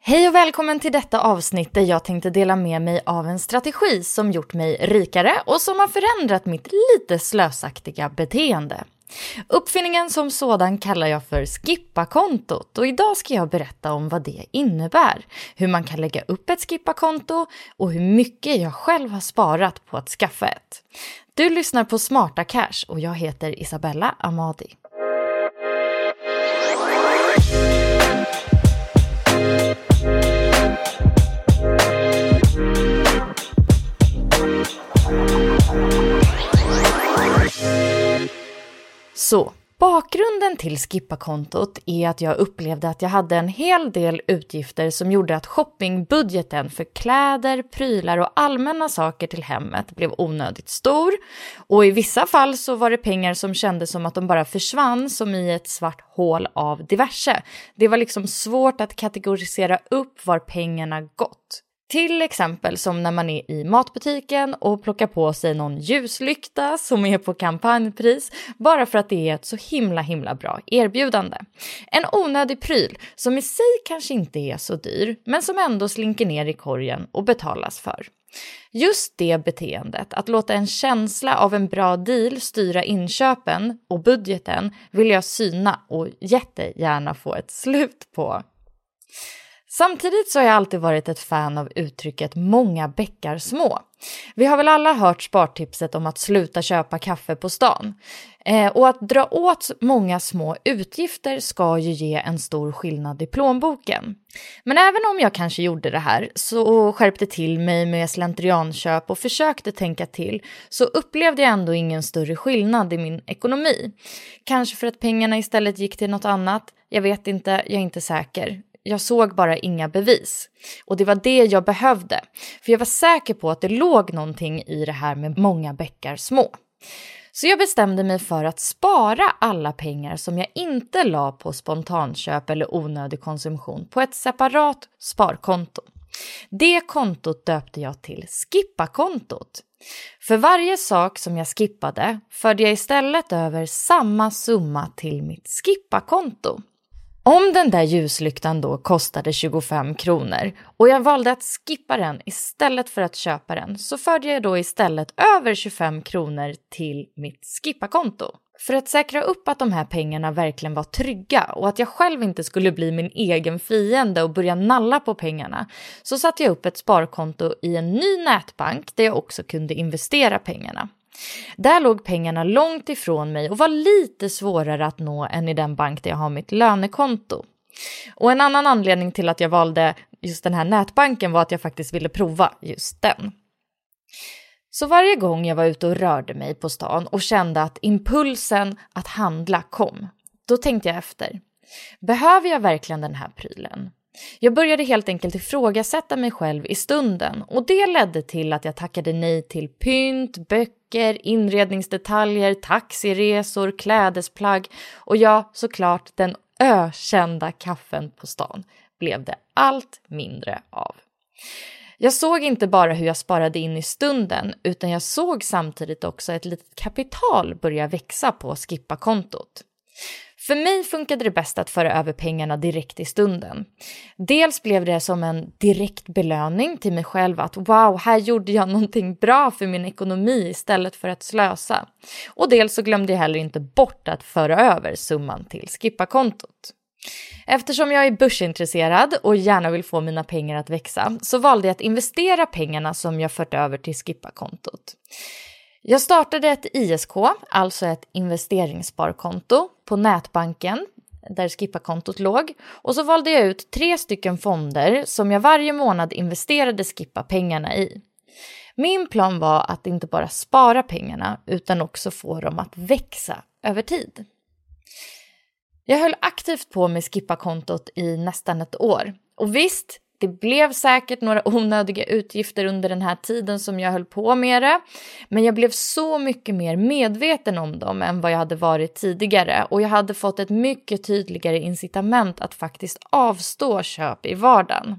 Hej och välkommen till detta avsnitt där jag tänkte dela med mig av en strategi som gjort mig rikare och som har förändrat mitt lite slösaktiga beteende. Uppfinningen som sådan kallar jag för skippa-kontot och idag ska jag berätta om vad det innebär, hur man kan lägga upp ett skippa-konto och hur mycket jag själv har sparat på att skaffa ett. Du lyssnar på Smarta Cash och jag heter Isabella Amadi. Så, bakgrunden till skippa-kontot är att jag upplevde att jag hade en hel del utgifter som gjorde att shoppingbudgeten för kläder, prylar och allmänna saker till hemmet blev onödigt stor. Och i vissa fall så var det pengar som kändes som att de bara försvann som i ett svart hål av diverse. Det var liksom svårt att kategorisera upp var pengarna gått. Till exempel som när man är i matbutiken och plockar på sig någon ljuslykta som är på kampanjpris bara för att det är ett så himla himla bra erbjudande. En onödig pryl som i sig kanske inte är så dyr men som ändå slinker ner i korgen och betalas för. Just det beteendet, att låta en känsla av en bra deal styra inköpen och budgeten vill jag syna och jättegärna få ett slut på. Samtidigt så har jag alltid varit ett fan av uttrycket många bäckar små. Vi har väl alla hört spartipset om att sluta köpa kaffe på stan. Eh, och att dra åt många små utgifter ska ju ge en stor skillnad i plånboken. Men även om jag kanske gjorde det här så skärpte till mig med slentrianköp och försökte tänka till så upplevde jag ändå ingen större skillnad i min ekonomi. Kanske för att pengarna istället gick till något annat. Jag vet inte, jag är inte säker. Jag såg bara inga bevis. Och det var det jag behövde. För jag var säker på att det låg någonting i det här med många bäckar små. Så jag bestämde mig för att spara alla pengar som jag inte la på spontanköp eller onödig konsumtion på ett separat sparkonto. Det kontot döpte jag till skippa-kontot. För varje sak som jag skippade förde jag istället över samma summa till mitt skippa-konto. Om den där ljuslyktan då kostade 25 kronor och jag valde att skippa den istället för att köpa den så förde jag då istället över 25 kronor till mitt skippa-konto. För att säkra upp att de här pengarna verkligen var trygga och att jag själv inte skulle bli min egen fiende och börja nalla på pengarna så satte jag upp ett sparkonto i en ny nätbank där jag också kunde investera pengarna. Där låg pengarna långt ifrån mig och var lite svårare att nå än i den bank där jag har mitt lönekonto. Och en annan anledning till att jag valde just den här nätbanken var att jag faktiskt ville prova just den. Så varje gång jag var ute och rörde mig på stan och kände att impulsen att handla kom, då tänkte jag efter. Behöver jag verkligen den här prylen? Jag började helt enkelt ifrågasätta mig själv i stunden och det ledde till att jag tackade nej till pynt, böcker, inredningsdetaljer, taxiresor, klädesplagg och ja, såklart den ökända kaffen på stan blev det allt mindre av. Jag såg inte bara hur jag sparade in i stunden, utan jag såg samtidigt också ett litet kapital börja växa på Skippa-kontot. För mig funkade det bäst att föra över pengarna direkt i stunden. Dels blev det som en direkt belöning till mig själv att wow, här gjorde jag någonting bra för min ekonomi istället för att slösa. Och dels så glömde jag heller inte bort att föra över summan till Skippa-kontot. Eftersom jag är börsintresserad och gärna vill få mina pengar att växa så valde jag att investera pengarna som jag fört över till Skippa-kontot. Jag startade ett ISK, alltså ett investeringssparkonto, på nätbanken där Skippa-kontot låg och så valde jag ut tre stycken fonder som jag varje månad investerade Skippa-pengarna i. Min plan var att inte bara spara pengarna utan också få dem att växa över tid. Jag höll aktivt på med Skippa-kontot i nästan ett år. Och visst, det blev säkert några onödiga utgifter under den här tiden som jag höll på med det, men jag blev så mycket mer medveten om dem än vad jag hade varit tidigare och jag hade fått ett mycket tydligare incitament att faktiskt avstå köp i vardagen.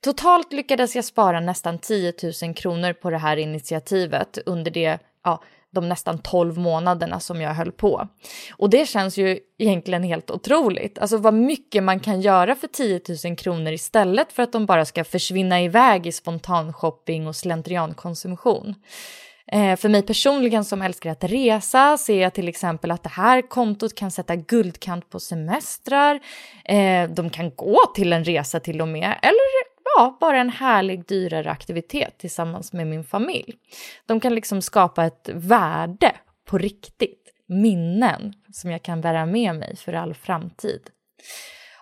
Totalt lyckades jag spara nästan 10 000 kronor på det här initiativet under det ja, de nästan 12 månaderna som jag höll på. Och det känns ju egentligen helt otroligt. Alltså vad mycket man kan göra för 10 000 kronor istället för att de bara ska försvinna iväg i spontanshopping och slentriankonsumtion. Eh, för mig personligen som älskar att resa ser jag till exempel att det här kontot kan sätta guldkant på semestrar. Eh, de kan gå till en resa till och med, eller ja, bara en härlig dyrare aktivitet tillsammans med min familj. De kan liksom skapa ett värde på riktigt, minnen som jag kan bära med mig för all framtid.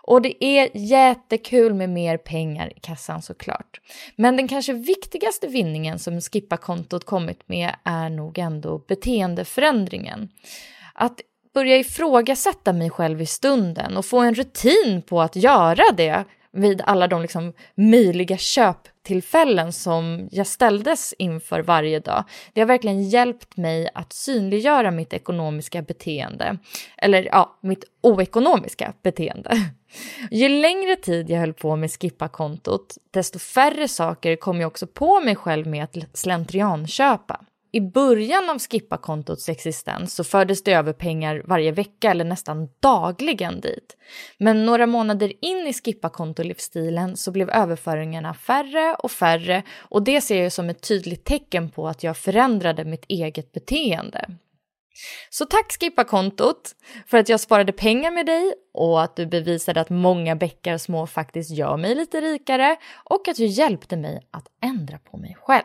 Och det är jättekul med mer pengar i kassan såklart. Men den kanske viktigaste vinningen som Skippa-kontot kommit med är nog ändå beteendeförändringen. Att börja ifrågasätta mig själv i stunden och få en rutin på att göra det vid alla de liksom möjliga köptillfällen som jag ställdes inför varje dag. Det har verkligen hjälpt mig att synliggöra mitt ekonomiska beteende. Eller ja, mitt oekonomiska beteende. Ju längre tid jag höll på med Skippa-kontot, desto färre saker kom jag också på mig själv med att slentrianköpa. I början av Skippa-kontots existens så fördes det över pengar varje vecka eller nästan dagligen dit. Men några månader in i Skippa-kontolivsstilen så blev överföringarna färre och färre och det ser jag som ett tydligt tecken på att jag förändrade mitt eget beteende. Så tack Skippa-kontot för att jag sparade pengar med dig och att du bevisade att många bäckar små faktiskt gör mig lite rikare och att du hjälpte mig att ändra på mig själv.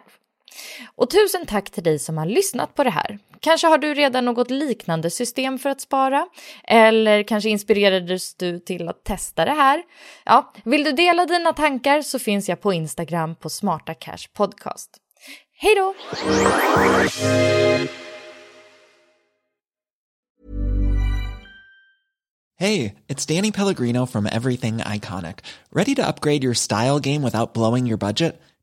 Och tusen tack till dig som har lyssnat på det här. Kanske har du redan något liknande system för att spara? Eller kanske inspirerades du till att testa det här? Ja, vill du dela dina tankar så finns jag på Instagram på Smarta Cash Podcast. Hej då! Hej, det är Danny Pellegrino från Everything Iconic. Ready to upgrade your style game without blowing your budget?